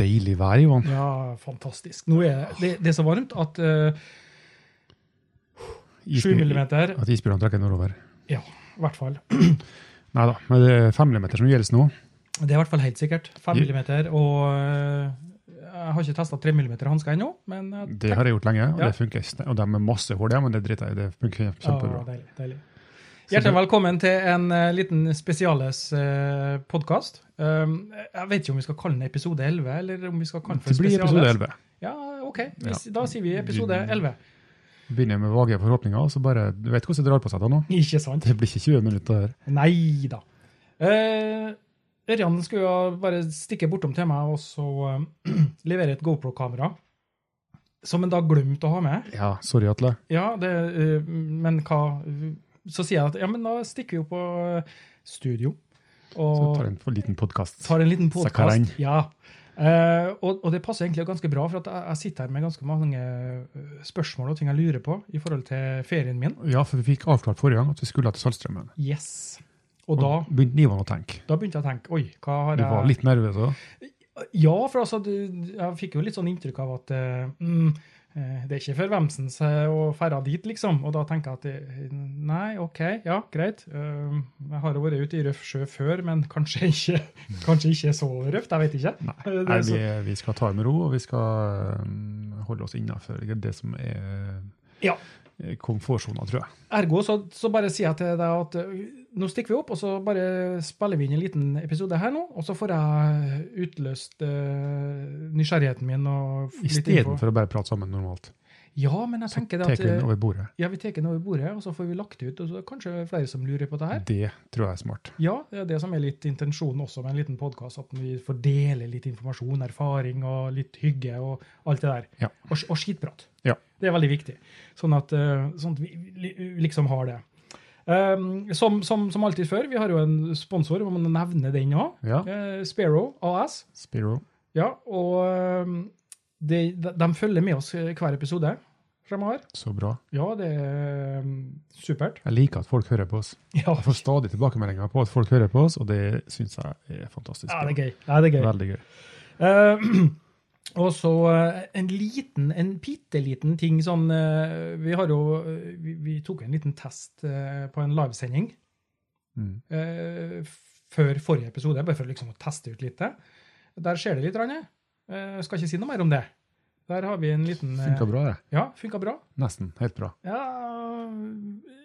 deilig vær, Ivan. Ja, fantastisk. Nå er det, det er så varmt at uh, 7 millimeter At isbjørnene trekker nordover. Ja, i hvert fall. Nei da, men det er 5 millimeter som gjelder nå. Det er i hvert fall helt sikkert. 5 millimeter. Og uh, jeg har ikke testa 3 millimeter hansker ennå, men uh, Det har jeg gjort lenge, og Ja. det funker. Og de er masse hull, ja, men det driter jeg i. Det funker kjempebra. Ja, deilig, deilig. Hjertelig velkommen til en uh, liten spesiales uh, podkast. jeg vet ikke om vi skal kalle den episode 11, eller om vi skal kalle den for spesiales. Det blir episode 11. Ja, OK. Vi, Da sier vi episode 11. Begynner med vage forhåpninger, og så bare Du vet hvordan det drar på seg da nå? Ikke sant? Det blir ikke 20 minutter her. Nei da. Uh, Ørjan skulle jo bare stikke bortom til meg og så uh, levere et GoPro-kamera. Som en da glemte å ha med. Ja, sorry, Atle. Ja, det, uh, men hva Så sier jeg at ja, men da stikker vi jo på studio. studio. Så tar en for liten podkast. tar en liten podkast. Ja. Eh, og, og det passer egentlig ganske bra, for jeg, jeg sitter her med ganske mange eh, spørsmål og ting jeg lurer på i forhold til ferien min. Ja, for vi fikk avklart forrige gang at vi skulle til Saltstraumen. Yes. Og da, begynte Ivan å tenke. da begynte jeg å tenke oi, hva har jeg Du var litt nervøs òg. Ja, for altså, du- jeg fikk jo litt sånn inntrykk av at uh, mm, eh, det er ikke for Vemsens eh, å ferde dit, liksom. Og da tenker jeg at det, nei, OK, ja, greit. Eh, jeg har jo vært ute i røff sjø før, men kanskje ikke, kanskje ikke så røft. Jeg vet ikke. Nei, Eh, Nei vi, vi skal ta det med ro, og vi skal holde oss innafor det som er Ja. eh, komfortsona, tror jeg. Ergo så, så bare sier jeg til deg at eh, nå stikker vi opp, og så bare spiller vi inn en liten episode her nå, og så får jeg utløst uh, nysgjerrigheten min. Istedenfor å bare prate sammen normalt. Ja, men jeg tenker det tar at vi den eh, over bordet. Ja, vi tar den over bordet, og så får vi lagt ut. Og så er det kanskje flere som lurer på det her. Det tror jeg er smart. Ja, det er det som er litt intensjonen også med en liten podkast. At vi får dele litt informasjon, erfaring og litt hygge og alt det der. Ja. Og, og skitprat. Ja. Det er veldig viktig. Sånn at, eh, sånn at vi liksom har det. Um, som, som, som alltid før, vi har jo en sponsor, må man nevne den òg. Ja, Sparrow AS. Spiro. Ja, og um, de, de, de følger med oss hver episode fremover. Så bra. Ja, det er um, supert. Jeg liker at folk hører på oss. Ja, Jeg får stadig tilbakemeldinger på at folk hører på oss, og det syns jeg er fantastisk. ja det er gøy. Ja, det er gøy. Veldig gøy. Eh, og så eh, en liten, en bitte liten ting sånn eh, Vi har jo eh, vi, vi tok en liten test på en livesending Mm. før forrige episode, bare for liksom å teste ut litt. Der skjer det litt. Jeg. Skal ikke si noe mer om det. Der har vi en liten eh, Funka bra, det. Ja, funka bra. Nesten. Helt bra. Ja,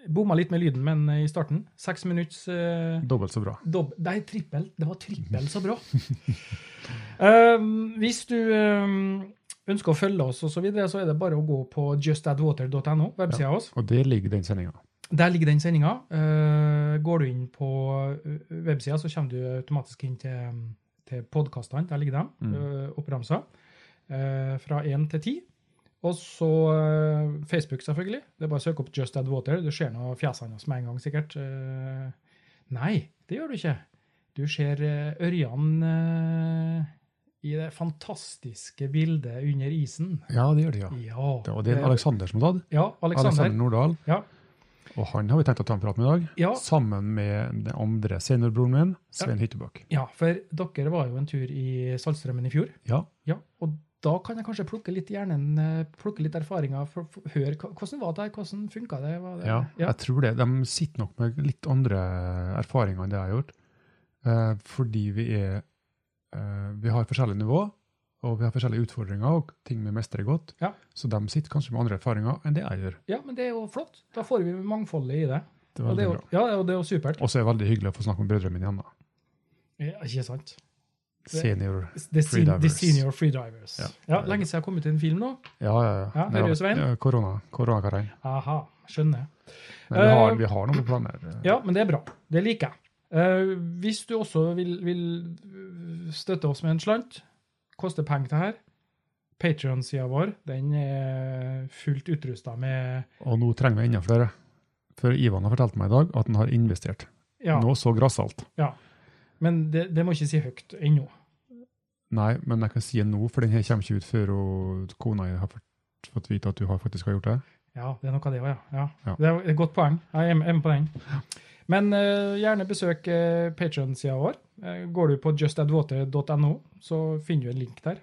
Bomma litt med lyden, men i starten. Seks minutts eh, Dobbelt så bra. Det Nei, trippel. Det var trippel så bra. um, hvis du um, ønsker å følge oss, og så, videre, så er det bare å gå på justadwater.no, websida oss. Og det ligger den sendinga. Der ligger den sendinga. Uh, går du inn på uh, websida, så kommer du automatisk inn til, til podkastene. Der ligger de, Mm. uh, oppramsa. Uh, fra én til ti. Og så uh, Facebook, selvfølgelig. Det er bare å søke opp Just Add Water. Du ser nå fjesene hans med en gang, sikkert. Uh, nei, det gjør du ikke. Du ser Ørjan i det fantastiske bildet under isen. Ja, det gjør de, ja. Ja, Det, og det er Aleksander som har tatt. Ja, Alexander. Alexander Nordahl. Ja. Og han har vi tenkt å ta en prat med i dag, Ja, sammen med den andre seniorbroren min, Svein Hyttebakk. ja, for dere var jo en tur i Saltstraumen i fjor. Ja, Ja, og da kan jeg kanskje plukke litt hjernen, eh, plukke litt erfaringer, for, for, høre hvordan var det her, hvordan funka det? Det ja, ja. jeg tror det. De sitter nok med litt andre erfaringer enn det jeg har gjort. Eh, fordi vi er eh, Vi har forskjellige nivå, og vi har forskjellige utfordringer og ting vi mestrer godt. Ja. Så de sitter kanskje med andre erfaringer enn det jeg gjør. ja, men det er jo flott. Da får vi mangfoldet i det. Det er Og det veldig er jo, bra. ja, og det er jo supert. Og så er det veldig hyggelig å få snakke med brødrene mine igjen. da. Ja, ikke sant? Det- Senior. The, sen, the senior freedivers. Ja. Ja. Lenge siden jeg kom ut i en film nå. Ja, ja, ja. Ja, du, Svein? Ja, korona. Koronakarein. Aha, skjønner. Men vi har, uh, vi har noen planer. Ja, men det er bra. Det liker jeg. Uh, hvis du også vil, vil støtte oss med en slant, koster penger det her. Patrion-sida vår den er fullt utrusta med Og nå trenger vi enda flere. For Ivan har fortalt meg i dag at han har investert. Ja, Nå så grassalt. Men det, det må ikke si høyt ennå. Nei, men jeg kan si det nå, for den her kommer ikke ut før og kona har fått, vite at du har faktisk har gjort det. Ja, det er noe av det òg, ja. ja. Ja. Det er et godt poeng. Jeg er med- på den. Men uh, gjerne besøk uh, Patrion-sida vår. Uh, går du på justadwater.no, så finner du en link der.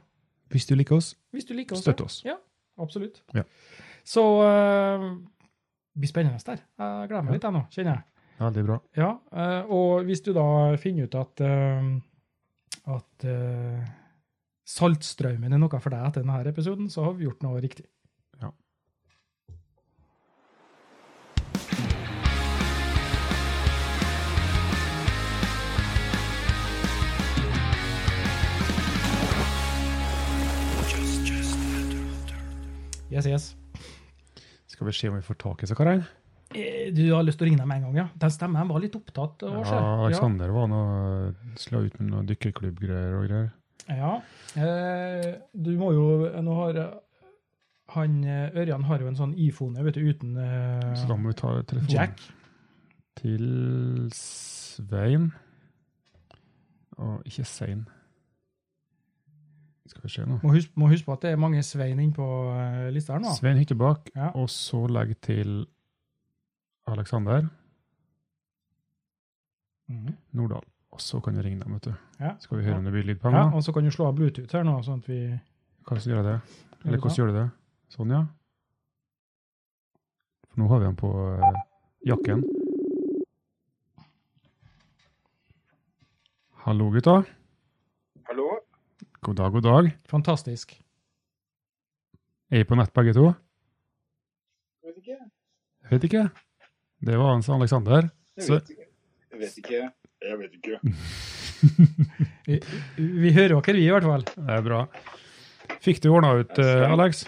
Hvis du liker oss, Hvis du liker oss. støtt oss. Ja, absolutt. Ja. Så uh, det blir spennende der. Jeg gleder meg litt, jeg nå, kjenner jeg. Veldig bra. Ja, eh, og hvis du da finner ut at, eh, at eh, saltstrømmen er noe for deg etter denne episoden, så har vi gjort noe riktig. Ja. Yes, yes. Skal vi se om vi får tak i så karene? Eh, Du har lyst til å ringe dem en gang, ja? Den stemmen var litt opptatt. Også. å Aleksander Ja, Alexander var noe slå ut med noe dykkerklubbgreier og greier. Ja. Eh, du må jo Nå har eh, han eh, Ørjan har jo en sånn iPhone vet du, uten eh, Så da må vi ta telefonen jack. til Svein. Og ikke Sein. Skal vi se nå. Må huske, må huske på at det er mange Svein inne på eh, lista her nå. Svein Hyttebakk, Ja. og så legg til Alexander mm. Nordahl. Og så kan vi ringe dem, vet du. Ja. Skal vi høre om det blir lyd på Ja, dem? Ja, og så kan du slå av Bluetooth her nå, sånn at vi Hvordan gjør jeg det? Eller hvordan gjør du det? Sånn, ja. For nå har vi den på uh, jakken. Hallo, gutta. Hallo? God dag, god dag. Fantastisk. Er vi på nett begge to? Jeg vet ikke. Jeg vet ikke. Det var hans Alexander. Jeg vet ikke. Jeg vet ikke. Jeg vet ikke. Vi, vi hører dere, vi, i hvert fall. Det er bra. Fikk du ordna ut, uh, Alex?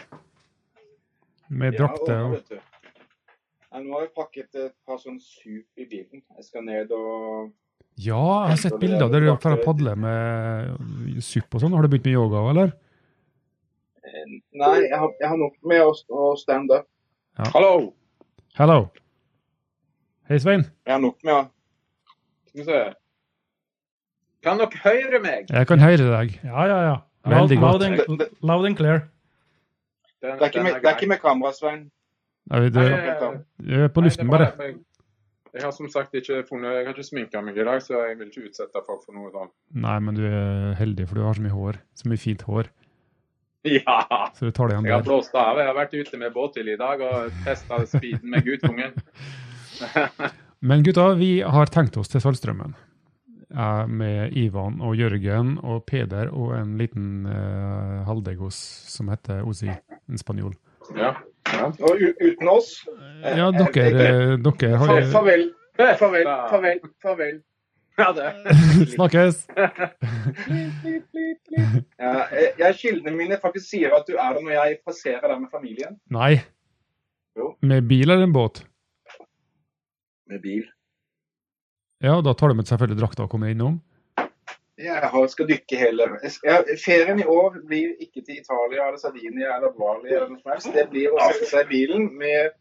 Med drakte og. Ja, nå har jeg pakket et par sånn sup i bilen. Jeg skal ned og Ja, jeg har sett bilder der du drar og padler med sup og sånn. Har du begynt med yoga òg, eller? Eh, Nei, jeg har, jeg har nok med å, å stand up. Ja. Hallo! Hello. Hei, Svein. Jeg nok med å Skal vi se. Kan dere høre meg? Jeg kan høre deg. Ja, ja, ja. Veldig loud, godt. and, loud and clear. Det er med, det er ikke med kamera, Svein. Er Nei, du er på luften, bare. Jeg har som sagt ikke funnet, jeg har ikke sminka meg i dag, så jeg vil ikke utsette folk for noe sånt. Nei, men du er heldig, for du har så mye hår. Så mye fint hår. Ja! Så du tar det igjen Jeg har blåst av. Jeg har vært ute med båtbil i dag og testa speeden med guttungen. Men gutta, vi har tenkt oss til Saltstraumen. Eh, Med Ivan og Jørgen og Peder og en liten uh, halvdegos som heter Ozi, en spanjol. Ja. ja. Og uten oss Ja, dere, eh, dere har Farvel. Farvel. Farvel. Farvel. ja det. Snakkes! Ja, jeg, kildene mine faktisk sier at du er der når jeg passerer der med familien. Nei. Jo. Med bil eller en båt? Med bil. Ja, da tar du med selvfølgelig drakta og kommer innom. Jeg har, skal dykke hele jeg, Ferien i år blir ikke til Italia eller Sardinia eller Bali eller noe som helst. Det blir å sette seg i bilen med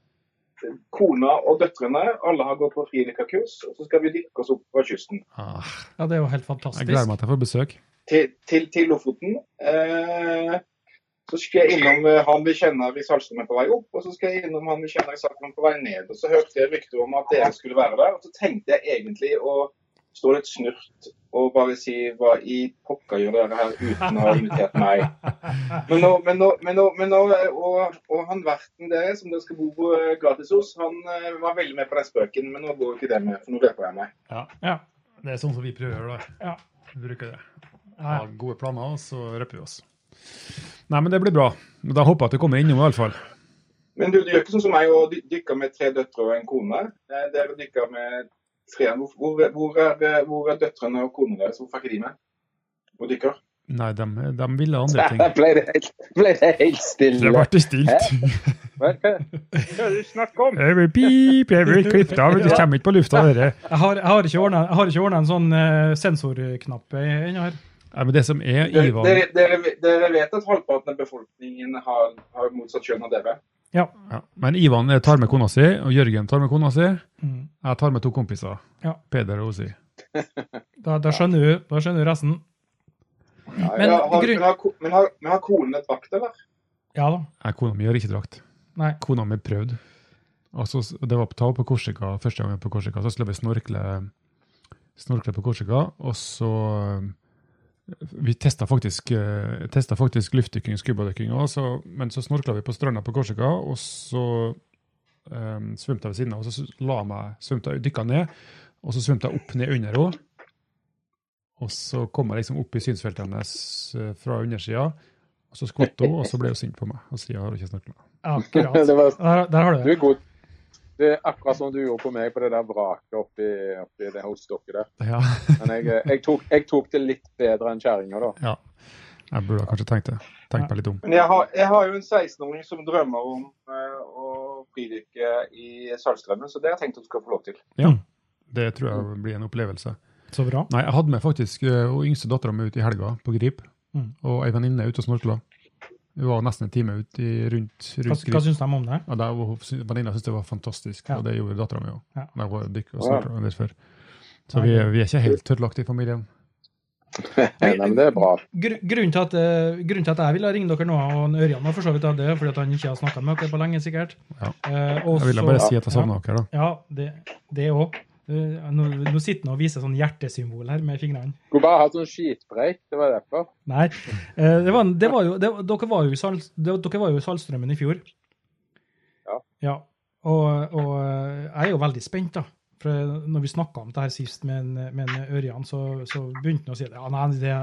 kona og døtrene. Alle har gått på frilykkerkurs, og så skal vi dykke oss opp fra kysten. Ah, Ja, det er jo helt jeg gleder meg til å få besøk. Til, til, til Lofoten. Eh, så skal jeg innom eh, han vi kjenner i Saltstraumen på vei opp, og så skal jeg innom han vi kjenner i Saltstraumen på vei ned. Og så hørte jeg rykter om at dere skulle være der, og så tenkte jeg egentlig å stå litt snurt og bare si hva i pokker gjør dere her uten å ha invitert meg? Men nå, men nå, men nå, men nå og, og han verten deres, som dere skal bo eh, gratis hos, han eh, var veldig med på den spøken, men nå går ikke det med, for nå røper jeg meg. Ja. Det er sånn som vi prøver å gjøre da. Ja. Vi bruker det. Vi har gode planer, og så røper vi oss. Nei, men det blir bra. Da håper jeg at du kommer innom, i alle fall. Men du, du gjør ikke sånn som meg og dykke dykker med tre døtre og en kone. Eh, Dere dykker med tre. Hvor, hvor, er, eh, hvor er døtrene og konene deres? Hvorfor er ikke de med? Og dykker? Nei, de, de ville andre ting. ble det ble det helt stille. Det ble stilt. Hva er det du snakker om? Jeg vil pip, jeg vil klippe av. Det kommer ikke på lufta, dere. Jeg har, jeg har ikke ordna en sånn eh, sensorknapp ennå her. Nei, men det som er Ivan dere, dere, dere vet at halvparten av befolkningen har, har motsatt kjønn av dere? ja, Men Ivan tar med kona si, og Jørgen tar med kona si. Mm. Jeg tar med to kompiser. Ja. Peder og Osi. Da, da, skjønner du, da skjønner du resten. Ja, Men ja, har, grunn- men, har, ko- men, har, men har konene drakt, eller? Ja da. Nei, kona mi har ikke drakt. Nei. kona mi prøvd. Altså, det var på, tall på Korsika, første gangen på Korsika. Så skulle vi snorkle, snorkle på Korsika, og så Vi testa faktisk, testet faktisk luftdykking, skubadykking, òg, men så snorkla vi på stranda på Korsika, og så um, svømte jeg ved siden av, og så la meg, svømte jeg, dykka ned, og så svømte jeg opp ned under henne. Og så kom jeg liksom opp i synsfeltet hennes eh, fra undersida, og så skvatt hun, og så ble hun sint på meg. Og siden har hun ikke snorkla. Akkurat. Det var, Der, der har du det. du er god. Det er akkurat som du gjorde på meg på det der vraket oppi, oppi det hos dere der. Ja. Men jeg, eh, jeg, tok, jeg tok det litt bedre enn kjerringa, da. ja. Jeg burde kanskje tenkt det. Tenkt meg litt om. Men jeg har, jeg har jo en 16-åring som drømmer om uh, å fridykke i Saltstraumen, så det har jeg tenkt at du skal få lov til. Ja. Det tror jeg blir en opplevelse. Så bra. Nei, jeg hadde med faktisk uh, yngste dattera mi ut i helga på Grip, Mm. og ei venninne ute og snorkla. Hun var nesten en time ute i, rundt, Hva, rundt hva Grip. syns de om det? Ja, det var- Venninna syntes det var fantastisk, Ja. og det gjorde dattera mi òg. Ja. De var dykk og Ja. snorkla litt før. Så Nei, vi, vi er ikke helt tørrlagt i familien. Nei, men det er bra. Gr grunnen, til at, uh, grunnen til at jeg ville ringe dere nå, og Ørjan var for så vidt av det, fordi at han ikke har snakka med dere på lenge, sikkert. Ja. Uh, også, Jeg ville bare si at jeg savna dere, da. Ja, det, det nå, nå sitter han og viser sånn hjertesymbol her med fingrene. Skulle bare hatt sånn skitpreik, det var derfor. Nei. eh, det var, det var jo, det, dere, var jo Sal, det, dere var jo i Saltstraumen i fjor. Ja. ja. Og, og eh, jeg er jo veldig spent, da. For når vi snakka om det her sist med, en, med en Ørjan, så, så begynte han å si at ja, nei, det,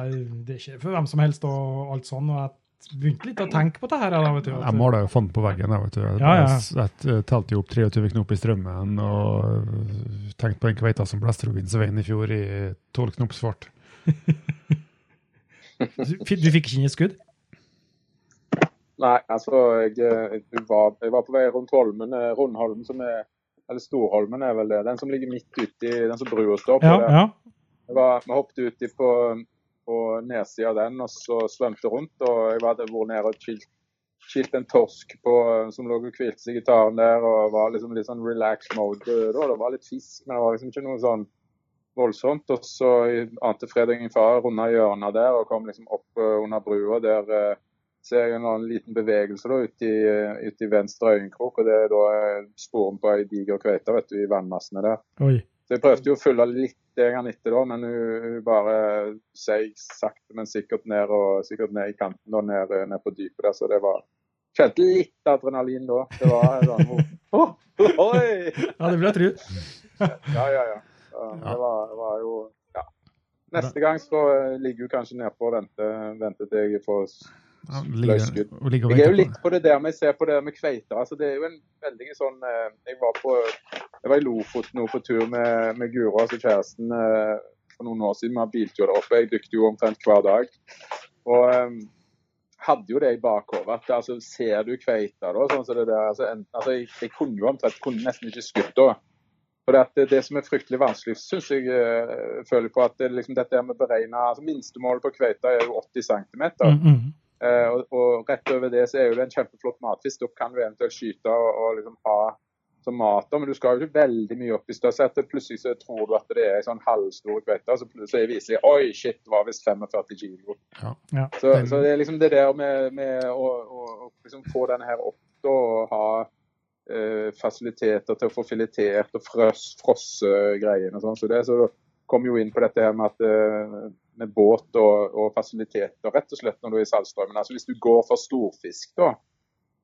det er ikke for hvem som helst og alt sånn. Og jeg begynte litt å tenke på det her. Da, vet du, Jeg mala jo fant på veggen. Jeg, vet du. Jeg, Ja, ja. jeg, jeg telte jo opp 23 knop i strømmen og tenkte på den kveita som Blesterobindsveien i fjor i 12 knop svart. du, du fikk ikke inn et skudd? Nei, altså, jeg, jeg, var, jeg var på vei rundt Holmen, eh, Rundholmen, som er Eller Storholmen er vel det. Den som ligger midt uti den som brua står på. Ja, der. ja. Jeg var, vi hoppet uti på, på nedsida av den og så svømte rundt. og Jeg hadde vært nede og chilt, chilt en torsk på, som lå og hvilte seg i taren der. og var liksom litt sånn relax mode. Da. Det var litt fisk, men det var liksom ikke noe sånn voldsomt. Og så ante Fredrik far runda hjørnet der og kom liksom opp eh, under brua. Der eh, ser jeg en liten bevegelse da ute i, eh, ute i venstre øyekrok. og Det er da sporen på ei diger kveite i vannmassene der. Oi. Så jeg prøvde jo å følge litt etter, da, men hun, bare seig sakte, men sikkert ned, og, sikkert ned i kanten og ned, ned på dypet der. Så det var Kjente litt adrenalin da. Det var sånn oh, Oi! Ja, det vil jeg tro. Ja, ja, ja. Det var, det var jo Ja. Neste gang så ligger hun kanskje nedpå og venter, venter til jeg får ligger, ligger Jeg er jo litt på det der med ser på det med kveita. Altså, det er jo en veldig sånn eh, Jeg var på jeg var i Lofoten nå på tur med, med Guro, altså kjæresten, eh, for noen år siden. Vi har biltur der oppe. Jeg dykket jo omtrent hver dag. Og um, hadde jo det i bakhodet. at altså, Ser du kveita da? sånn som det der, altså, en, altså, jeg, jeg kunne jo omtrent kunne nesten ikke skutt da. For det, det, som er fryktelig vanskelig, syns jeg føler på at det, liksom, dette med med beregne altså, Minstemålet på kveita er jo 80 cm. Mm, mm. Eh, og, og rett over det så er jo det en kjempeflott matfisk. Da kan du eventuelt skyte og, og liksom ha som mat. Men du skal jo ikke veldig mye opp. Hvis du har sett det, plutselig så tror du at det er en sånn halvstor kveite, så plutselig viser det oi, shit, det var visst 45 kilo. Ja. Ja. Så, så det er liksom det der med, med å, å, å liksom få denne her opp da, og ha eh, fasiliteter til å få filetert og frøs, frosse greiene og sånn. Så det så kom jo inn på dette her med, at, eh, med båt og, og fasiliteter, rett og slett når du er i Saltstraumen. Altså hvis du går for storfisk, da.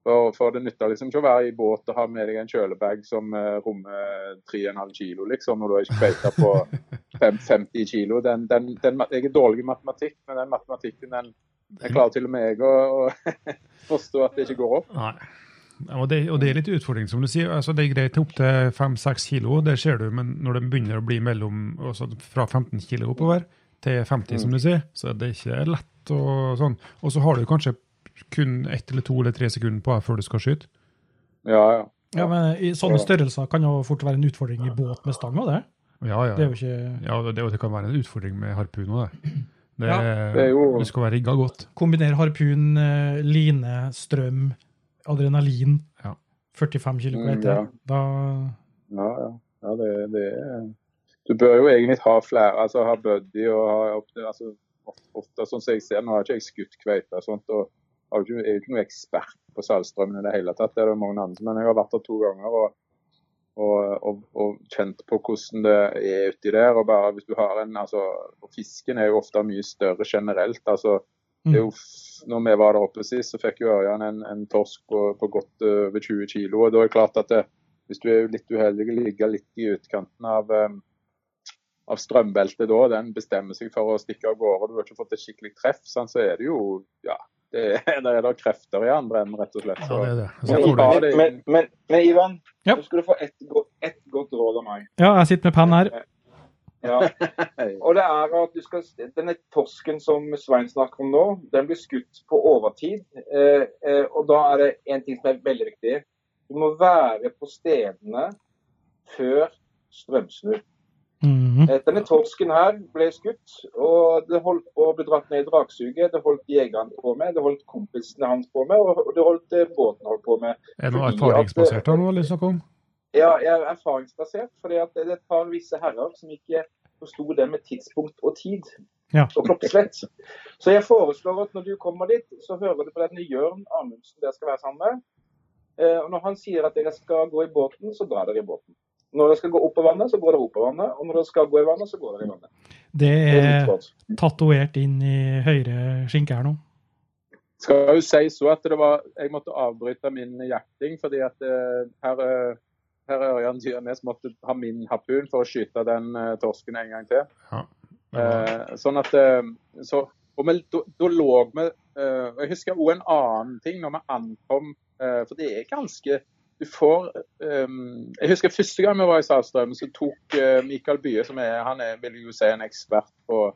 For, for det nytter liksom ikke å være i båt og ha med deg en kjølebag som uh, rommer 3,5 kilo, liksom, når du har ikke kveita på 5, 50 kilo. Den, den, den, jeg er dårlig i matematikk, men den matematikken den, den klarer til og med jeg å, å forstå at det ikke går opp. Nei. Og det, og det er litt utfordring, som du sier. Altså, det er greit opp til 5-6 kilo, det ser du, men når det begynner å bli mellom altså fra 15 kilo oppover til 50, som du sier, så er det ikke lett. Og sånn. Og så har du kanskje kun ett eller to eller tre sekunder på deg før du skal skyte. Ja, ja. Ja, men I sånne størrelser kan jo fort være en utfordring i båt med stang det. Ja, ja. Det er jo ikke ja det, det kan være en utfordring med harpun òg, det. Det, Ja. Det er jo- Du skal være rigga godt. Kombinere harpun, eh, line, strøm, adrenalin. Ja. 45 km. Mm, ja. Da Ja, ja. ja det, det er Du bør jo egentlig ha flere, altså ha buddy og ha altså, ofte, sånn som jeg ser, Nå har ikke jeg skutt kveite og sånt. og ikke, er jo ikke noe ekspert på Saltstraumen i det hele tatt. Det er det mange andre, men jeg har vært der to ganger og, og, og, og kjent på hvordan det er uti der. og bare hvis du har en, altså, og Fisken er jo ofte mye større generelt. altså det jo, når vi var der oppe sist, så fikk jo Ørjan en, en torsk på, på godt over 20 kilo. og da er det klart at det, Hvis du er litt uheldig og ligger litt i utkanten av, eh, av strømbeltet da, den bestemmer seg for å stikke av gårde, du har ikke fått et skikkelig treff, sånn, så er det jo ja, det er, det er krefter i andre enden, rett og slett. Ja, det er det. Så Men Men, men, men, men Ivan, Ja. nå skal du få ett et godt råd av meg. Ja, jeg sitter med penn her. Ja. Og det er at du skal, Denne torsken som Svein snakker om nå, den blir skutt på overtid. Eh, eh, og da er det en ting som er veldig viktig. Du må være på stedene før strømsnu. Mhm. -hmm. Denne torsken her ble skutt, og det holdt på å bli dratt ned i dragsuget. Det holdt jegeren på med, det holdt kompisene hans på med, og det holdt eh, båten holdt på med. er det noe erfaringsbasert her nå, eller snakke om? Ja, jeg er erfaringsbasert, For det er et par visse herrer som ikke forsto det med tidspunkt og tid. Ja. Og klokkeslett. Så jeg foreslår at når du kommer dit, så hører du på denne Jørn Amundsen dere skal være sammen med. Eh, og når han sier at dere skal gå i båten, så drar dere i båten. Når det skal gå opp på vannet, så går det opp på vannet. Og når det skal gå i vannet, så går det i vannet. Det er er tatovert inn i høyre skinke her nå. skal jo si så at det var, jeg måtte avbryte min jakting fordi at eh, her, eh, her Ørjan Dyrnes måtte ha min harpun for å skyte den eh, torsken en gang til. Ja. Eh, sånn at så, og vi, da, da lå vi eh, Jeg husker òg en annen ting når vi ankom, for det er ganske du får um, Jeg husker første gang vi var i Saltstraumen, så tok uh, Mikael Bye, som er han er, vil jo si en ekspert på,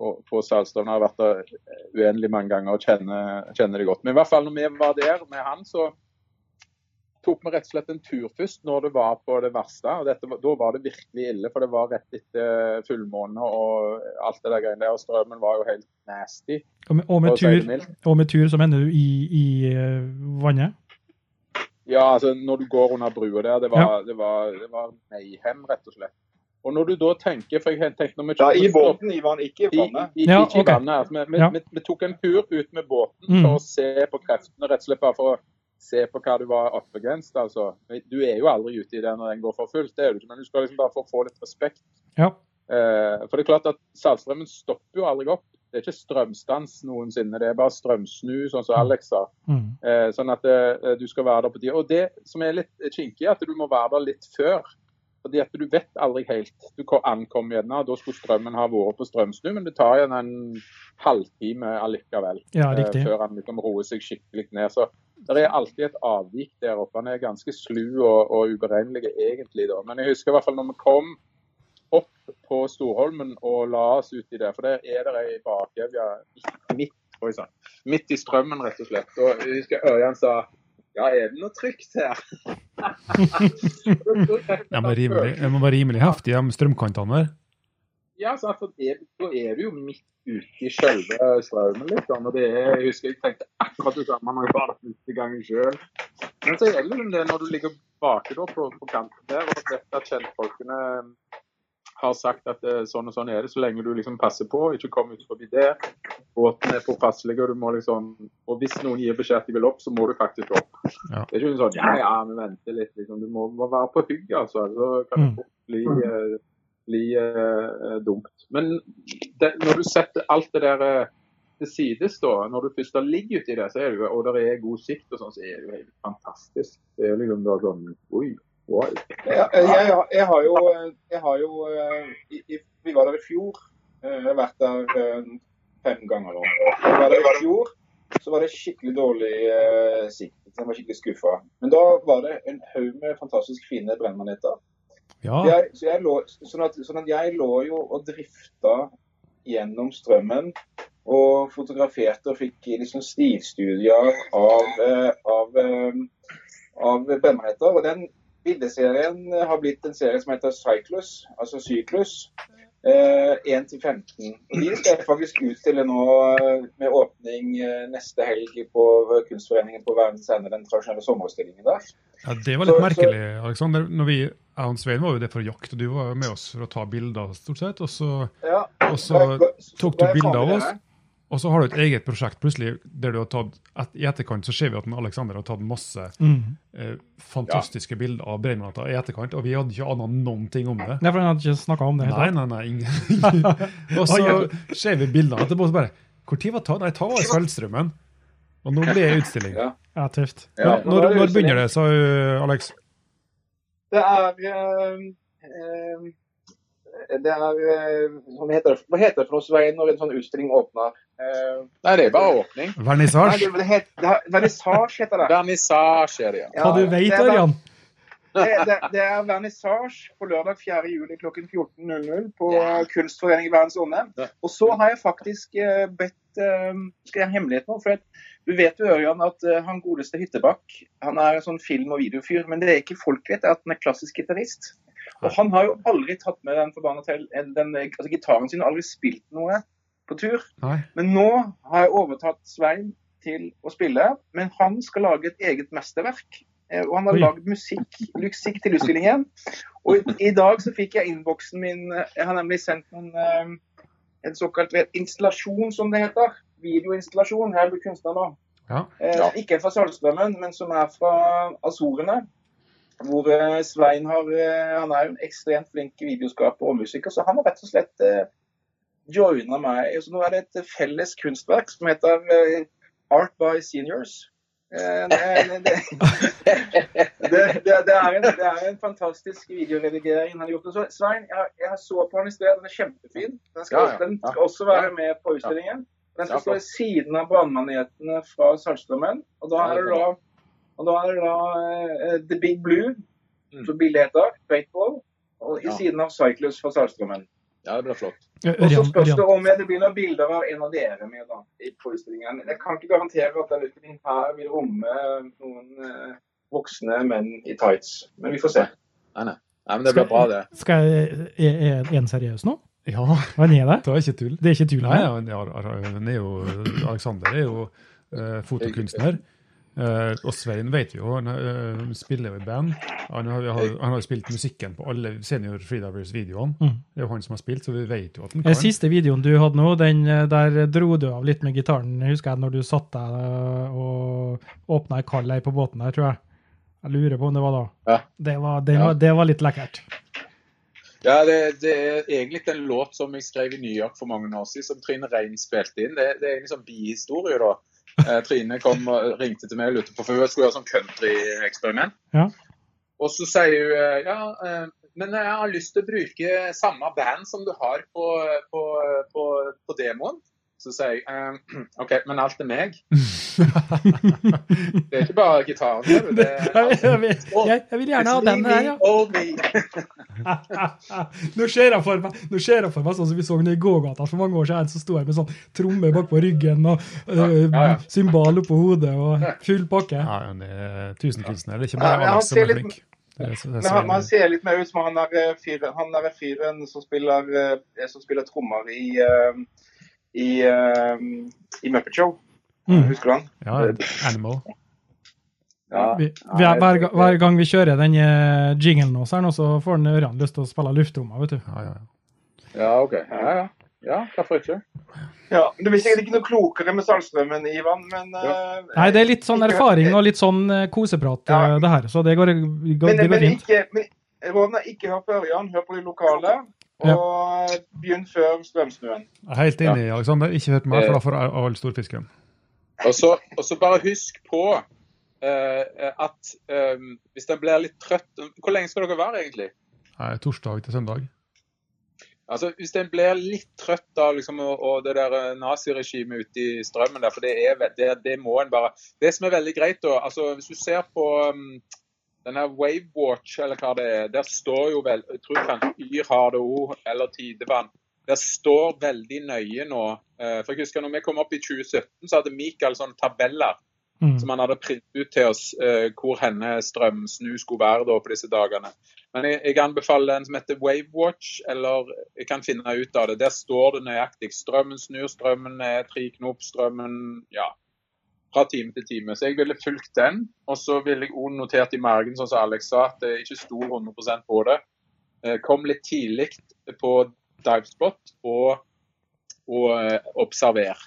på, på Saltstraumen, har vært der eh, uendelig mange ganger og kjenner, kjenner det godt. Men i hvert fall når vi var der med han, så tok vi rett og slett en tur først når det var på det verste. og dette, Da var det virkelig ille, for det var rett etter fullmåne og alt det der greiene der. Og strømmen var jo helt nasty. Og med, og med, tur, og med tur så mener du i, i eh, vannet? Ja, altså når du går under brua der, det var, det var, det var mayhem, rett og slett. Og når du da tenker for jeg tenkte når vi Ja, I båten, Ivan, ikke i I, vannet. i, Ja, ikke i vannet. Altså, vi, vi, Ja. vi, vi tok en tur ut med båten Mm. for å se på kreftene, rett og slett bare for å se på hva du var oppegrenset. Altså. Du er jo aldri ute i det når den går for fullt, det er du ikke, men du skal liksom bare få få litt respekt. Ja. Eh, for det er klart at Saltstraumen stopper jo aldri opp. Det er ikke strømstans noensinne, det er bare strømsnu, sånn som Alex sa. Mm. Eh, sånn at eh, du skal være der på tida. Og det som er litt kinkig, er at du må være der litt før. Fordi at du vet aldri helt. Du ko- ankom gjerne, og da skulle strømmen ha vært på strømsnu, men det tar igjen en halvtime allikevel. Ja, eh, før han liksom roer seg skikkelig ned. Så det er alltid et avvik der oppe. Han er ganske slu og, og uberegnelig egentlig, da. Men jeg husker i hvert fall når vi kom opp på Storholmen og la oss uti der, for der er det ei bakevje midt, midt, midt i strømmen, rett og slett. Og jeg husker Ørjan sa ja, er det noe trygt her? De er rimelig, det må være rimelig heftig, de strømkantene der. Ja, så det, da er du jo midt ute i selve strømmen, liksom. Og det er, jeg husker jeg tenkte akkurat det samme når jeg var der første gangen sjøl. Men så gjelder det når du ligger baki på, på kanten der og vet at kjentfolkene har sagt at eh, sånn og sånn er det, så lenge du liksom passer på, ikke kom ut forbi det. Båten er påpasselig, og du må liksom Og hvis noen gir beskjed at de vil opp, så må du faktisk opp. Ja. Det er ikke sånn ja, ja, vi venter litt, liksom. Du må, må være på hugget, altså. Så kan det Mm. fort bli eh, bli eh, dumt. Men det, når du setter alt det der eh, til sides, da, når du først ligger uti det, så er det jo, og det er god sikt, og sånn, så er det jo helt fantastisk. Det er liksom da sånn Oi. Jeg, jeg, jeg har jo, jeg har jo eh, i, i, Vi var der i fjor. Eh, Jeg har vært der eh, fem ganger nå. Jeg var der i fjor, så var det skikkelig dårlig eh, sikt. Jeg var skikkelig skuffa. Men da var det en haug med fantastisk fine brennmaneter. Ja, så jeg lå, sånn, at, sånn at jeg lå jo og drifta gjennom strømmen og fotograferte og fikk liksom stilstudier av, eh, av, eh, av brennmaneter. Og den bildeserien har blitt en serie som heter Cyclus, altså syklus. Eh, 1 til 15. Og De skal faktisk utstille nå eh, med åpning eh, neste helg på Kunstforeningen på Verdens Ende, den tradisjonelle sommerutstillingen der. ja, det var litt Så- så- merkelig, Alexander. Når vi, jeg og Svein var jo det for jakt, og du var med oss for å ta bilder, stort sett. Og så, Ja, og så tok du bilder av oss. Og så har du et eget prosjekt plutselig der du har tatt et, I etterkant så ser vi at Alexander har tatt masse Mm. eh, fantastiske bilder av Brennmatta i etterkant, og vi hadde ikke anet noen ting om det. Nei, for han hadde ikke snakka om det. Nei, nei, nei. ingen. og så ser vi bildene etterpå, og så bare Når var ta? Nei, ta var i Svelgstrømmen. Og nå blir det utstilling. Ja. Ja, tøft. Ja, Når, når, når begynner det, sa uh, Alex? Det er eh, eh, Det er eh, hva, heter det, hva heter det for noe, Svein, når en sånn utstilling åpner? Eh, Nei, det er bare åpning. Vernissasje? er, Vernissasje heter det. Vernissasje er det, ja. Hva du Ja, vet, det Ørjan? Det, det, det er vernissasje på lørdag 4. juli klokken 14.00 på yeah. Kunstforeningen Verdens Ånde. Og så har jeg faktisk eh, bedt Skal jeg ha hemmelighet nå? For at, du vet jo, Ørjan, at eh, han godeste Hyttebakk han er en sånn film- og videofyr. Men det er ikke folk vet, er at han er klassisk gitarist. Og han har jo aldri tatt med den forbanna den, den, altså, gitaren sin, og aldri spilt noe på tur. Nei. Men nå har jeg overtatt Svein til å spille, men han skal lage et eget mesterverk. Eh, Og han har lagd musikk, musikk til utstillingen. Og i, i dag så fikk jeg innboksen min eh, Jeg har nemlig sendt eh, en såkalt installasjon, som det heter. Videoinstallasjon. Her blir kunstner nå. Ja. Eh, Ja. Ikke fra Saltstraumen, men som er fra Azorene. Hvor eh, Svein har eh, Han er jo en ekstremt flink videoskaper og musiker, så han har rett og slett eh, joina meg. Så nå er det et felles kunstverk som heter eh, Art by Seniors. Eh, det, det, det, det, det, er en, det er en fantastisk videoredigering han har gjort. Svein, jeg, jeg så på han i sted. Den er kjempefin. Den skal, Ja, ja, den skal også være med på utstillingen. Den skal Ja, stå ved siden av brannmanetene fra Saltstraumen. Og da er det da, og da, er det da uh, The Big Blue, Mm. som bildet heter, Paintball, og i Ja. siden av Cyclus fra Saltstraumen. Ja, det blir flott. Og så spørs det om det blir noen bilder av en av dere med da, i forestillingen. Jeg kan ikke garantere at denne utstillingen her vil romme noen eh, voksne menn i tights, men vi får se. Nei, nei. Nei, men det blir bra, det. Skal jeg, er, er en seriøs nå? Ja, Hva er det? det er ikke tull. Det er ikke tull Nei, han er jo, Alexander er jo uh, fotokunstner. Uh, og Svein vet jo, han uh, spiller jo i band. Han har, han har spilt musikken på alle Senior Freedivers-videoene. Mm. Det er jo han som har spilt, så vi vet jo at han kan. Den siste videoen du hadde nå, den der dro du av litt med gitaren, husker jeg, når du satt deg og åpna ei kald ei på båten der, tror jeg. Jeg lurer på om det var da. Ja. Det, var, det, Ja. var, det var litt lekkert. Ja, det, det er egentlig en låt som jeg skrev i New York for mange år siden, som Trine Rein spilte inn. Det, det er egentlig sånn bihistorie, da. Eh, Trine kom og ringte til meg og lurte på, for hun skulle gjøre sånn country-eksperiment. Ja. Og så sier hun eh, ja, eh, men jeg har lyst til å bruke samme band som du har på, på, på, på demoen. Så sier jeg eh, OK, men alt er meg. Det er ikke bare gitaren. Det er Jeg, jeg, vil- jeg, jeg vil gjerne ha den her, ja. oh. Nå ser jeg for meg nå ser jeg for meg sånn som vi så i gågata for mange år siden, så sto jeg med sånn tromme bakpå ryggen og ja, ja. symbal oppå hodet og full pakke. Ja, han er tusenkunstner. Det er ikke bare Alex som er flink. Det er, det er Men han, man ser litt mer ut som han der eh, fyren, fyren som spiller, eh, som spiller trommer i, eh, i, i Muppet Show. Mm. Husker du han? Ja, Animal. Ja. Vi, vi er, hver, hver gang vi kjører den eh, jinglen hos her nå, så får den Ørjan lyst til å spille luftrommet, vet du. Ja, ja, ja. Ja, OK. Ja, ja. Ja, hvorfor ikke? Ja, Det blir sikkert ikke noe klokere med Saltstraumen, Ivan, men eh, Nei, det er litt sånn erfaring og litt sånn eh, koseprat, Ja. det her. Så det går, går, Men, det går men fint. ikke, men, rådene ikke hør på Ørjan, hør på de lokale. Og begynn før strømsnøen. Er helt enig, Aleksander. Ikke hørt meg, for da får jeg all storfisken. Og så, bare husk på uh, at um, hvis den blir litt trøtt Hvor lenge skal dere være, egentlig? Nei, Torsdag til søndag. Altså, Hvis den blir litt trøtt av liksom, og, og det der naziregimet ute i strømmen der, for det, er, det, det må en bare Det som er veldig greit, da altså Hvis du ser på um, denne Wavewatch, eller hva det er, der står jo vel Jeg tror kanskje Yr har det òg, eller Tidevann. Der står veldig nøye nå eh, For jeg husker når vi kom opp i 2017, så hadde Mikael sånne tabeller Mm. som han hadde printet ut til oss eh, hvor henne strømsnu skulle være da på disse dagene. Men jeg, jeg anbefaler en som heter Wavewatch, eller jeg kan finne ut av det. Der står det nøyaktig. Strømmen snur, strømmen er tre knop, strømmen ja, fra time til time. Så jeg ville fulgt den. Og så ville jeg òg notert i margen, sånn som Alex sa, at det ikke stor 100% på det. Eh, kom litt tidlig på divespot og, og eh, observer.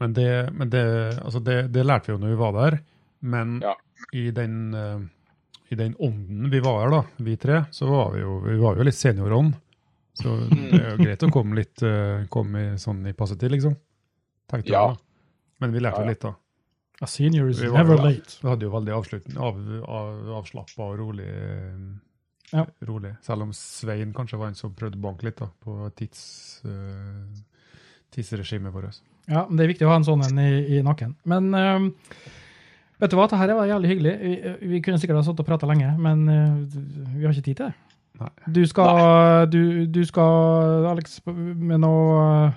Men, det, men det, altså det, det lærte vi jo når vi var der. Men Ja. i, den, eh, i den ånden vi var her, da, vi tre, så var vi jo, vi var jo litt seniorånd. Så det er jo greit å komme litt eh, komme i, sånn i passe tid, liksom. Tenkte Ja. jeg. Men vi lærte Ja, jo ja. litt, da. A senior is never late. Vi hadde jo veldig avslutning, av, av, avslappa og rolig, Ja. rolig. Selv om Svein kanskje var en som prøvde å banke litt da, på tids, uh, tidsregimet vårt. Ja, men det er viktig å ha en sånn en i, i nakken. Men uh, vet du hva, dette var jævlig hyggelig. Vi, vi kunne sikkert ha sittet og prata lenge, men uh, vi har ikke tid til det. Nei. Du skal, du, du skal Alex, med noe,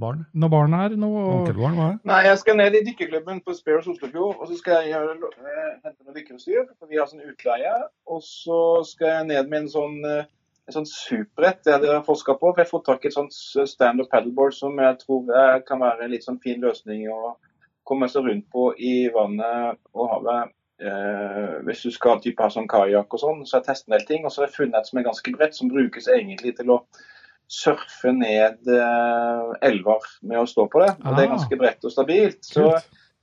Barn? noe barn her Noe, Og, Onkelbarn, var det? Nei, jeg skal ned i dykkerklubben på Spears Oslofjord, og så skal jeg gjøre, eh, hente noe dykkerutstyr, for vi har sånn utleie. Og så skal jeg ned med en sånn, eh, en sånn superrett jeg har forska på. For jeg har fått tak i et sånt stand-up paddleboard som jeg tror eh, kan være en litt sånn fin løsning å komme seg rundt på i vannet og havet. Eh, hvis du skal type ha sånn kajakk og sånn, så har jeg testet en del ting. Og så har jeg funnet et som er ganske bredt, som brukes egentlig til å surfe ned uh, elver med å stå på det. Og det er Ah. ganske bredt og stabilt. Så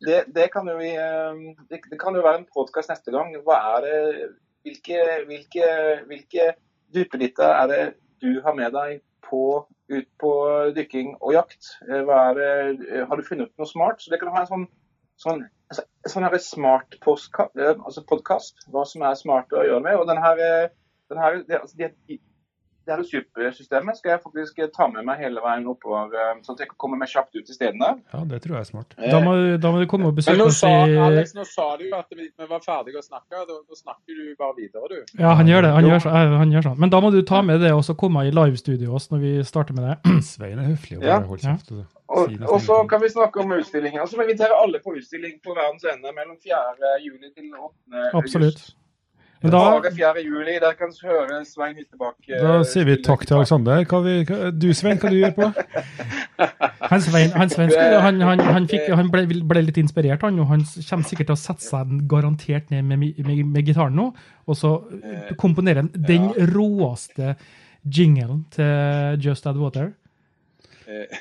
det, det, kan jo vi, uh, det, det kan jo være en podkast neste gang. Hva er det, hvilke, hvilke, hvilke duppeditter er det du har med deg på, ut på dykking og jakt? Hva er det, har du funnet noe smart? Så det kan ha en sånn, sånn, altså, sånn her smart eh, altså podkast. Hva som er smart å gjøre med. Og den her, eh, den her det, altså, de, det her supersystemet skal jeg faktisk ta med meg hele veien oppover, eh, sånn at jeg kan komme meg kjapt ut til stedene. Ja, det tror jeg er smart. Da må, da må du komme og besøke oss i Alex, nå sa du jo at vi, vi var ferdige å snakke. Da, da snakker du bare videre, du. Ja, han gjør det. Han gjør, så, eh, han gjør sånn. Men da må du ta med det og så komme i livestudioet oss når vi starter med det. Svein er høflig og Ja. bare holder kjeft. og Og, og så kan vi snakke om utstillinger. Så altså, må vi invitere alle på utstilling på Verdens Ende mellom 4. juni til 8. Absolutt. august. Men da, Bare 4. juli, der kan du høre Svein Hyttebakk eh, Da sier vi takk til. Aleksander. Du Svein, hva du gjør på? han Svein, han, Svein skulle, han, han, han, fikk, han ble, ble litt inspirert, han, og han kommer sikkert til å sette seg garantert ned med, med, med gitaren nå, og så komponerer komponere han den råeste jinglen til Just Add Water. Eh,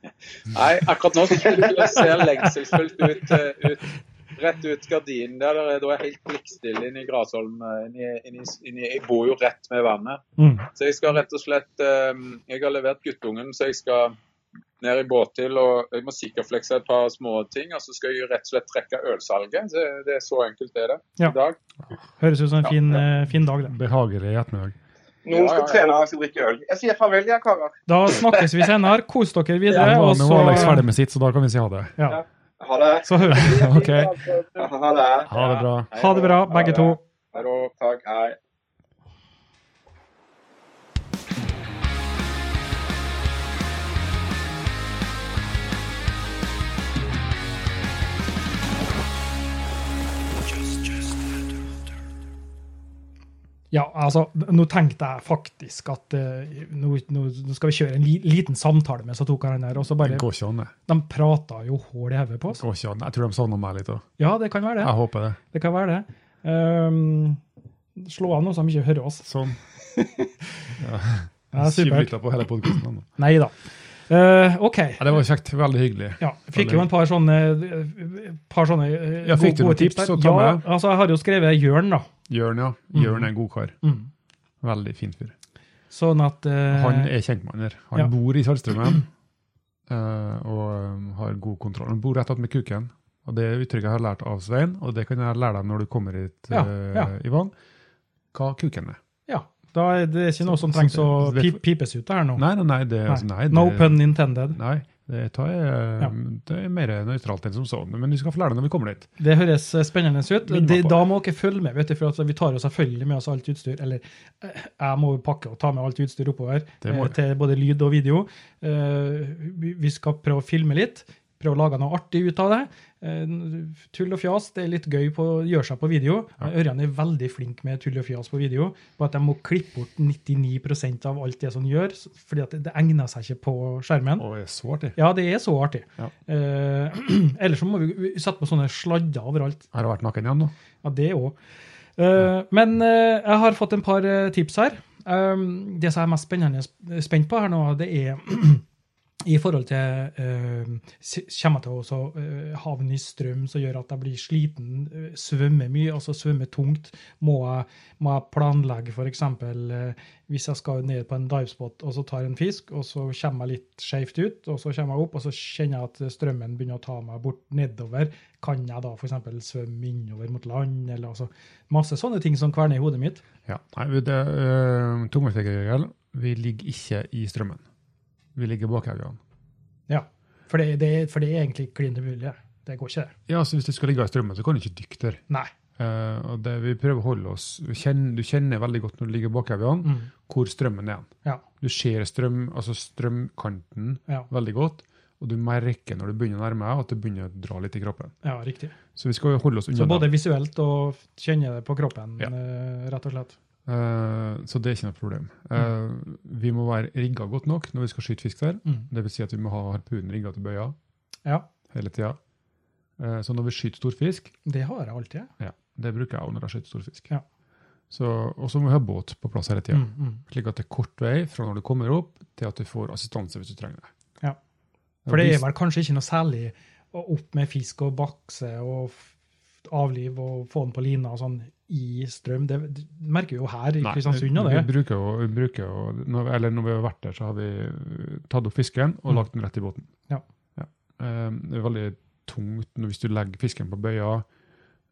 Nei, akkurat nå ser det lengselsfullt ut, eh, ut rett ut gardinen der. der er, da er helt blikkstille inne i Grasholm. eh, jeg bor jo rett med vannet. Mm. Så jeg skal rett og slett eh, Jeg har levert guttungen, så jeg skal ned i båttil og jeg må sikkerflekse et par små ting. Og så skal jeg rett og slett trekke ølsalget. Det, det er så enkelt det er det Ja. i dag. Høres ut som en Ja, fin, eh, fin dag, det. Behagelig ettermiddag. Noen skal ja, ja. trene, jeg skal drikke øl. Jeg sier farvel, jeg, karer. Da snakkes vi senere. Kos dere videre. Ja, nå er Alex ferdig med sitt, så da kan vi si ha det. ja, Ha det. så Ok, Ha det. ha det bra. ha det bra, begge to. Takk. Hei. Ja, altså, nå tenkte jeg faktisk at uh, nå, nå skal vi kjøre en li, liten samtale med så tok han her, og så bare Det går ikke an, det. De prata jo hull i hodet på oss. Det Går ikke an. Jeg tror de savner meg litt òg. Ja, det kan være det. Jeg håper det. Det kan være det. Um, slå av nå så de ikke hører oss. Sånn. Ja, supert. Tjuvlytta på hele podkasten. Nei da. Uh, OK. Ja, det var kjekt. Veldig hyggelig. Ja, fikk jo en par sånne, eh, par sånne eh, Ja, du gode tips. tips, Ja, altså, jeg har jo skrevet Jørn, da. Jørn, ja. Jørn er en god kar. Mm. Veldig fin fyr. Sånn at uh, Han er kjentmann her. Han ja. bor i Saltstraumen uh, og um, har god kontroll. Han bor rett attmed kuken. Og Det uttrykket jeg har lært av Svein, og det kan jeg lære deg når du kommer hit, ja. Ivan, hva kuken er. Ja. Da er det ikke noe som trengs å pipes ut her nå. Nei, nei, nei. Det, Nei. altså, nei, det, No pun intended. Nei, det, er, Ja. det er mer nøytralt enn som sånn. Men vi skal få lære det når vi kommer dit. Det høres eh, spennende ut. På da må dere følge med, vet du, for vi tar jo selvfølgelig med oss alt utstyr. Eller eh, jeg må pakke og ta med alt utstyr oppover eh, til både lyd og video. Eh, vi- Vi skal prøve å filme litt. Prøve å lage noe artig ut av det. Eh, Tull og fjas det er litt gøy på å gjøre seg på video. Ørjan er veldig flink med tull og fjas på video. På at de må klippe bort 99% av alt det som gjør, fordi at det, egner seg ikke på skjermen. Og det er så artig. Ja, det er så artig. Ja. Eh, ellers så må vi sette på sånne sladder overalt. Har jeg vært naken igjen nå? Ja, det òg. men eh, jeg har fått en par eh, tips her. Um, det som jeg er mest spent på her nå, det er i forhold til eh, Kommer jeg til å eh, havne i strøm som gjør at jeg blir sliten, eh, svømmer mye, altså svømmer tungt? Må jeg, må jeg planlegge f.eks. Eh, hvis jeg skal ned på en divespot og så tar en fisk, og så kommer jeg litt skjevt ut, og så kommer jeg opp, og så kjenner jeg at strømmen begynner å ta meg bort nedover, kan jeg da f.eks. svømme innover mot land? eller altså Masse sånne ting som kverner i hodet mitt. Ja. Nei, det, uh, Tommelfingerregel, vi ligger ikke i strømmen. Vi ligger bak haugene. Ja, For det, det, for det er egentlig klin umulig. Det går ikke, det. Ja, så hvis du skal ligge i strømmen, så kan du ikke dykke der. Nei. Uh, og det, vi prøver å holde oss vi kjenner, Du kjenner veldig godt når du ligger bak haugene, Mm. hvor strømmen er. Ja. Du ser strøm, altså strømkanten Ja. veldig godt, og du merker når du begynner å nærme deg, at det begynner å dra litt i kroppen. Ja, riktig. Så vi skal holde oss unna Så både visuelt og kjenne det på kroppen, Ja. eh, rett og slett. Eh, så det er ikke noe problem. Eh, Vi må være rigga godt nok når vi skal skyte fisk der. Mm. Det vil si at vi må ha harpunen rigga til bøya Ja, hele tida. så når vi skyter stor fisk, det har jeg alltid. ja, det bruker jeg også når jeg skyter stor fisk. Ja. Og så må vi ha båt på plass hele tida. Mm, mm. Slik at det er kort vei fra når du kommer opp, til at du får assistanse hvis du trenger det. Ja. For det er vel kanskje ikke noe særlig opp med fisk og bakse og f- avliv og få den på lina og sånn i strøm. Det, det merker vi jo her i Kristiansund. og vi, vi bruker jo, vi bruker jo når, Eller når vi har vært der, så har vi tatt opp fisken og Mm. lagt den rett i båten. Ja. Ja. det er veldig tungt hvis du legger fisken på bøya.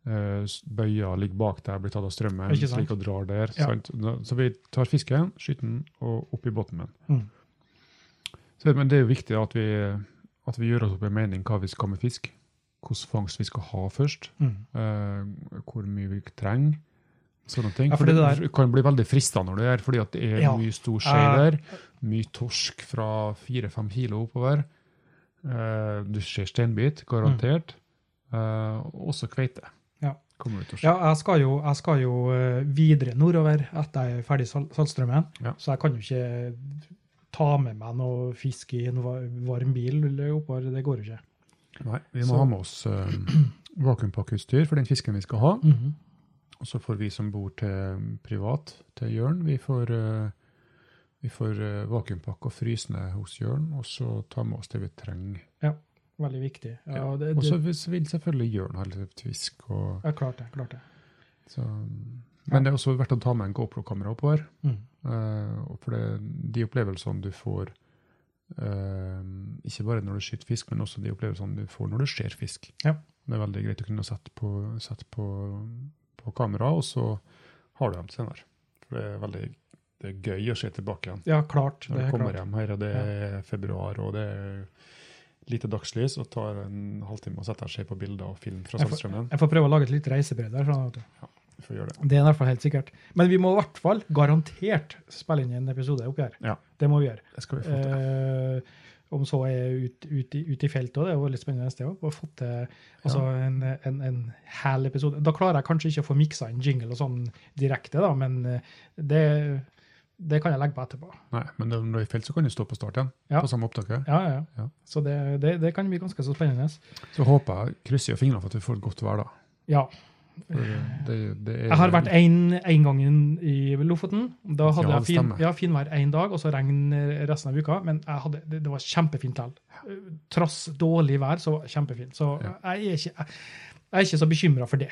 eh, bøya ligger bak der, blir tatt av strømmen, slik og drar der. Ja. Så vi tar fisken, skyter den og opp i båten med den. Mm. Så, men det er jo viktig at vi, at vi gjør oss opp en mening hva vi skal med fisk. Hvilken fangst vi skal ha først. Mm. uh, hvor mye vi trenger. Sånne ting. Ja, for for det, det kan bli veldig fristende når det er, fordi at det er Ja. mye stor skje Eh. der. Mye torsk fra fire-fem kilo oppover. Uh, du ser steinbit, garantert. Eh, også kveite. Ja. Du. Ja, jeg skal jo, jeg skal jo videre nordover etter jeg er ferdig i Saltstraumen, Ja. så jeg kan jo ikke ta med meg noe fisk i en varm bil oppover. Det går jo ikke. Nei, vi må Så- ha med oss uh, vakuumpakkeutstyr for den fisken vi skal ha. Mhm. Og så får vi som bor til privat, til Jørn, vi får, uh, vi får uh, vakuumpakke og fryse ned hos Jørn, og så ta med oss det vi trenger. Ja, Veldig viktig. Ja, Ja. det, Og så det, vil så vil selvfølgelig Jørn ha litt fisk. Og, ja, klart det. klart det. så, men det er også verdt å ta med en GoPro-kamera oppover. Mm. Uh, og for det, de opplevelsene du får, eh, ikke bare når du skyter fisk, men også de opplevelsene du får når du ser fisk. Ja. Det er veldig greit å kunne sette på, sette på, på kamera, og så har du dem senere. For det er veldig det er gøy å se tilbake igjen. Ja, klart. Når Det du er kommer klart. hjem her, og det er februar, og det er lite dagslys, og tar en halvtime å sette seg på bilder og film fra Jeg Saltstraumen. Jeg får prøve å lage et litt reisebrev der. Sånn du. Vi får gjøre det. Det er i hvert fall helt sikkert. Men vi må i hvert fall garantert spille inn en episode oppi her. Ja. Det må vi gjøre. Det skal vi få til. Eh, om så er ut, ut, i- ut i feltet, òg, det er jo litt spennende sted år. Å få til altså, en, en, en hel episode. Da klarer jeg kanskje ikke å få miksa inn jingle og sånn direkte, da, men eh, det, det kan jeg legge på etterpå. Nei, men når du er felt, så kan du stå på start igjen. Ja. På samme opptaket. Ja, ja, ja. Ja. Så det, det, det kan bli ganske så spennende. Så håper jeg, krysser jeg fingrene for at vi får et godt vær da. Ja. Det, det, det er, Jeg har vært én gang i Lofoten. Da hadde Ja, jeg fin, ja, finvær én dag, og så regn resten av uka. Men hadde, det, det var kjempefint likevel. Trass dårlig vær, så det kjempefint. Så Ja. jeg, er ikke, jeg, er ikke så bekymra for det.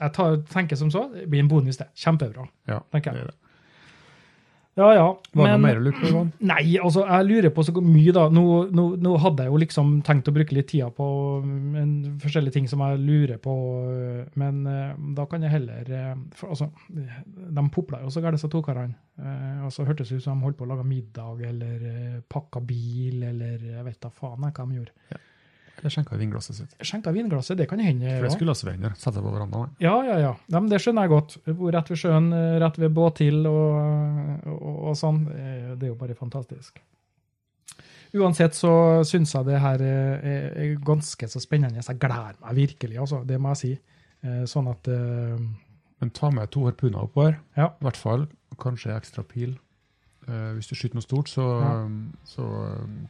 Jeg tar, tenker som så, det blir en bonus, det. Kjempebra. Ja, tenker det jeg. er det. Ja, ja. Var det noe mer å lure på, Ivan? nei, altså, jeg lurer på så mye, da. Nå, nå, nå hadde jeg jo liksom tenkt å bruke litt tida på en, forskjellige ting som jeg lurer på, øh, men øh, da kan jeg heller øh, for, altså, De popla jo så gærent, disse to karene. Uh, så hørtes det ut som de holdt på å lage middag eller uh, pakka bil eller jeg vet da faen jeg hva de gjorde. Jeg skjenka vinglasset sitt. Skjenka vinglasset, det kan hende. For det skulle også være Sette på verandaen. Ja, ja, ja. ja men det skjønner jeg godt. Jeg bor rett ved sjøen, rett ved Båtil og, og, og sånn. Eh, Det er jo bare fantastisk. Uansett så syns jeg det her er, ganske så spennende. Jeg gleder meg virkelig, altså. Det må jeg si. Eh, Sånn at uh, Men ta med to harpuner oppover. Ja. I hvert fall. Kanskje ekstra pil. Uh, hvis du skyter noe stort, så, Ja. så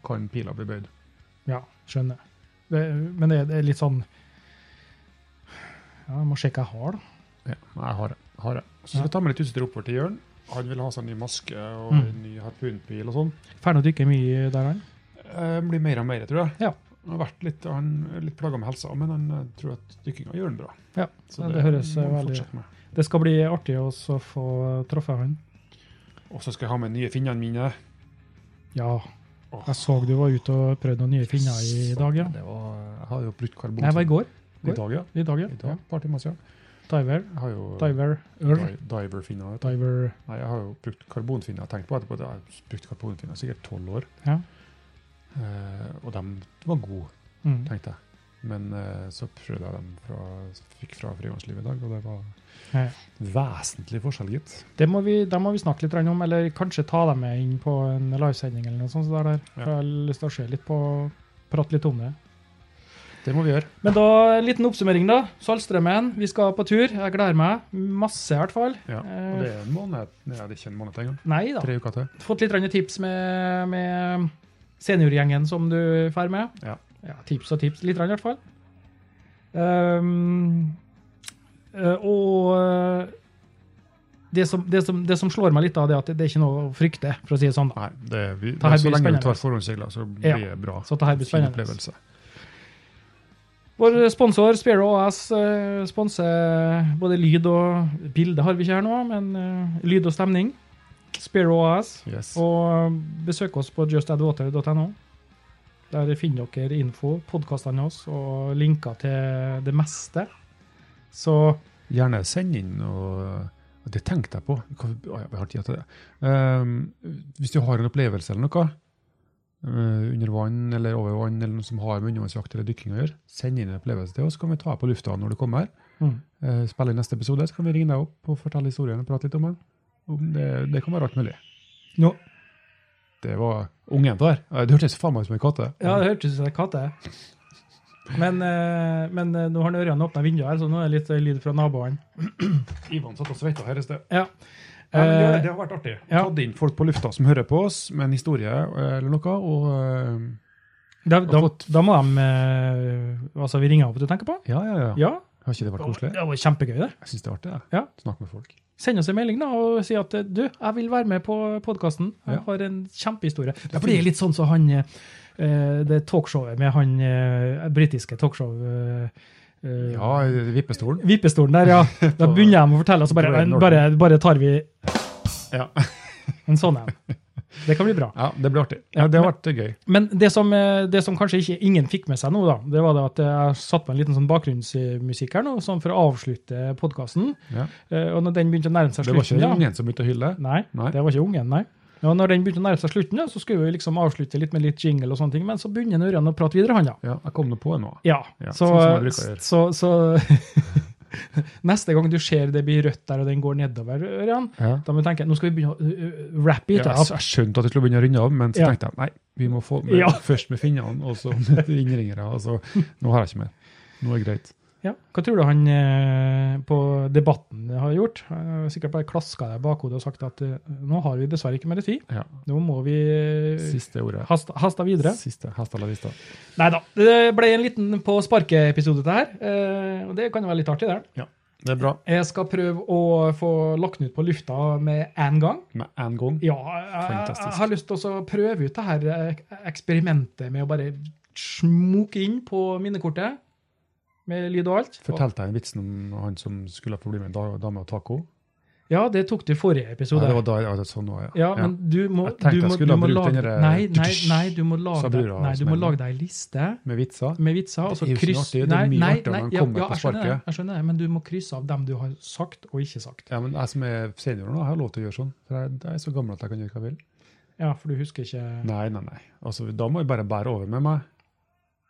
kan pila bli bøyd. Ja, skjønner. Det, men det, det er litt sånn Ja, jeg må sjekke jeg har, da. Ja, jeg har det. Har det. Så skal Ja. ta med litt utstyr oppover til Jørn. Han vil ha seg en ny maske og Mm. en ny harpunpil og sånn. Ferdig å dykke mye der, han? eh, blir mer og mer, tror jeg. Ja. Han har vært litt, han er litt plaga med helsa, men han eh, tror at dykkinga gjør han bra. Ja, Så det høres, må eh, veldig- med. Det skal bli artig å få truffet han. Og så skal jeg ha med nye finnene mine. Ja. Jeg så du var ute og prøvde noen nye finner i dag, ja. Det var, jeg har jo brukt karbon. Nei, det var i går. I dag, ja. I dag, ja. I dag, ja. par timer siden. Diver. Jeg har jo Diver. Di- Diver-finner. Diver. Nei, jeg har jo brukt karbonfinner. Jeg tenkt på etterpå at jeg har brukt karbonfinner sikkert tolv år. Ja. Eh, og de var gode, Mm. tenkte jeg. Men uh, så prøvde jeg dem fra, fikk fra frivannslivet i dag, og det var Ja. vesentlig forskjell, gitt. Det må vi, det må vi snakke litt om, eller kanskje ta dem med inn på en livesending eller noe sånt. Så der, der. Ja. Jeg har lyst til å se litt på, prate litt om det. Det må vi gjøre. Men da, en liten oppsummering, da. Saltstrømmen, vi skal på tur. Jeg gleder meg. Masse, i hvert fall. Ja. Eh, Og det er en måned. Nei, det er ikke en måned engang. Nei da. Tre uker til. Fått litt tips med, med seniorgjengen som du drar med. Ja. Tips og tips, litt i hvert fall. Eh, og eh, det som, det, som, det som slår meg litt av, det er at det er ikke noe å frykte, for å si det sånn. Nei, det, vi, Det så lenge du tar forhåndsregler, så blir Ja, det bra. Så det her blir spennende. opplevelse. Vår sponsor Sparrow AS eh, sponser både lyd og bilde, har vi ikke her nå, men uh, lyd og stemning. Sparrow AS. Yes. Og besøk oss på justadwater.no. Der finner dere info, podkastene oss og linker til det meste. Så Gjerne send inn noe Det tenkte jeg på. Jeg har tid til det. Ehm, hvis du har en opplevelse eller noe, eh, under vann eller over vann, eller noe som har med undervannsjakt eller dykking å gjøre, send inn en opplevelse til oss, så kan vi ta på lufta når du kommer. mm, Uh, spille inn neste episode, så kan vi ringe deg opp og fortelle historien og prate litt om den. Det, det kan være alt mulig. nå, Det var ungen der. Det hørtes faen meg ut som en katte. Ja, det hørtes ut som en katte. Men, eh, men eh, nå har Ørjan åpna vinduet her, så nå er det litt eh, lyd fra naboene. Ivan satt og sveita her i sted. Ja. Ja, det, det har vært artig. ja. Tatt inn folk på lufta som hører på oss med en historie eller noe. Og da, da, da må de Altså, vi ringer opp, du tenker på? ja, ja, ja. Ja. Har ikke det vært koselig? Det var kjempegøy, det. Jeg syns det er artig. Ja. Snakke med folk. Send oss en melding da, og si at eh, du, jeg vil være med på podkasten. Jeg Ja. har en kjempehistorie. Det blir litt sånn som han eh, Det talkshowet med han eh, britiske talkshow eh, eh, Ja, vippestolen. Vippestolen der, ja. Da begynner de å fortelle, og så bare, bare, bare tar vi Ja. en sånn en. Det kan bli bra. ja, det blir artig. Ja, det har vært eh, gøy. Men det som, eh, det som kanskje ikke ingen fikk med seg nå, da, det var det at jeg satt på en liten sånn bakgrunnsmusikk her nå, sånn for å avslutte podkasten. Ja. Og når den begynte å nærme seg slutten Det var ikke ja. ungen som begynte å hylle. Nei, Nei. det var ikke ungen, nei. Og når den begynte å nærme seg slutten, så skulle vi liksom avslutte litt med litt jingle og sånne ting, men så begynner Ørjan å prate videre, han, ja. Ja, jeg kom nå på noe. Ja, Ja, så, sånn så, så Neste gang du ser det blir rødt der, og den går nedover, Ørjan, Ja. da må du tenke nå skal vi begynne å uh, uh, rappe Ja, it jeg, up. jeg skjønte at jeg skulle begynne å runde av, men så Ja. tenkte jeg nei, vi må få med, Ja. først med finnene, og så med innringere. Altså, nå har jeg ikke mer. Nå er det greit. Ja. Hva tror du han eh, på Debatten har gjort? Har sikkert bare klaska deg i bakhodet og sagt at eh, nå har vi dessverre ikke mer tid. Ja. Nå må vi eh, Siste ordet. hasta, hasta videre. Siste. Hasta la vista. Nei da. Det ble en liten på sparket-episode, dette her. Eh, og det kan jo være litt artig, det. Ja. Det er bra. Jeg skal prøve å få lagt den ut på lufta med én gang. Med en gang. Ja, jeg, jeg, har lyst til å prøve ut det her eh, eksperimentet med å bare smoke inn på minnekortet. Med lyd og alt. Fortalte jeg vitsen om han som skulle få bli med en da- dame og taco? Ja, det tok du i forrige episode. Ja, det var da, ja, sånn nå, ja. Ja, men du må, Jeg tenkte du jeg skulle ha brukt lage, den der, nei, nei, nei, du må lage, deg, nei, du må en- lage deg ei liste Med vitser. med vitser, og så Det er jo ikke kryss artig, det er mye nei, artigere når ja, kommer ja, på jeg sparket. jeg skjønner det, men du må krysse av dem du har sagt og ikke sagt. Ja, men jeg som er senior nå, har lov til å gjøre sånn. For jeg, jeg er så gammel at jeg kan gjøre hva jeg vil. Ja, for du husker ikke Nei, nei, nei. Altså, da må jeg bare bære over med meg,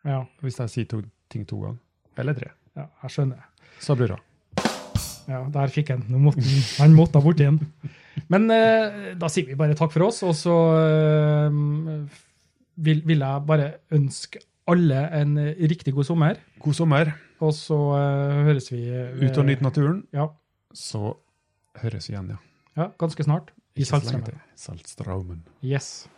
Ja, hvis jeg sier to, ting to ganger. Eller tre. ja jeg skjønner. Sa brura. Ja, der fikk han. Måtte han, måtte ha borti den. Men eh, da sier vi bare takk for oss, og så eh, vil, vil jeg bare ønske alle en riktig god sommer. God sommer. Og så eh, høres vi eh, Ut og nyte naturen. Ja, Så høres vi igjen, ja. ja, ganske snart. I Saltstraumen. Saltstraumen. Yes.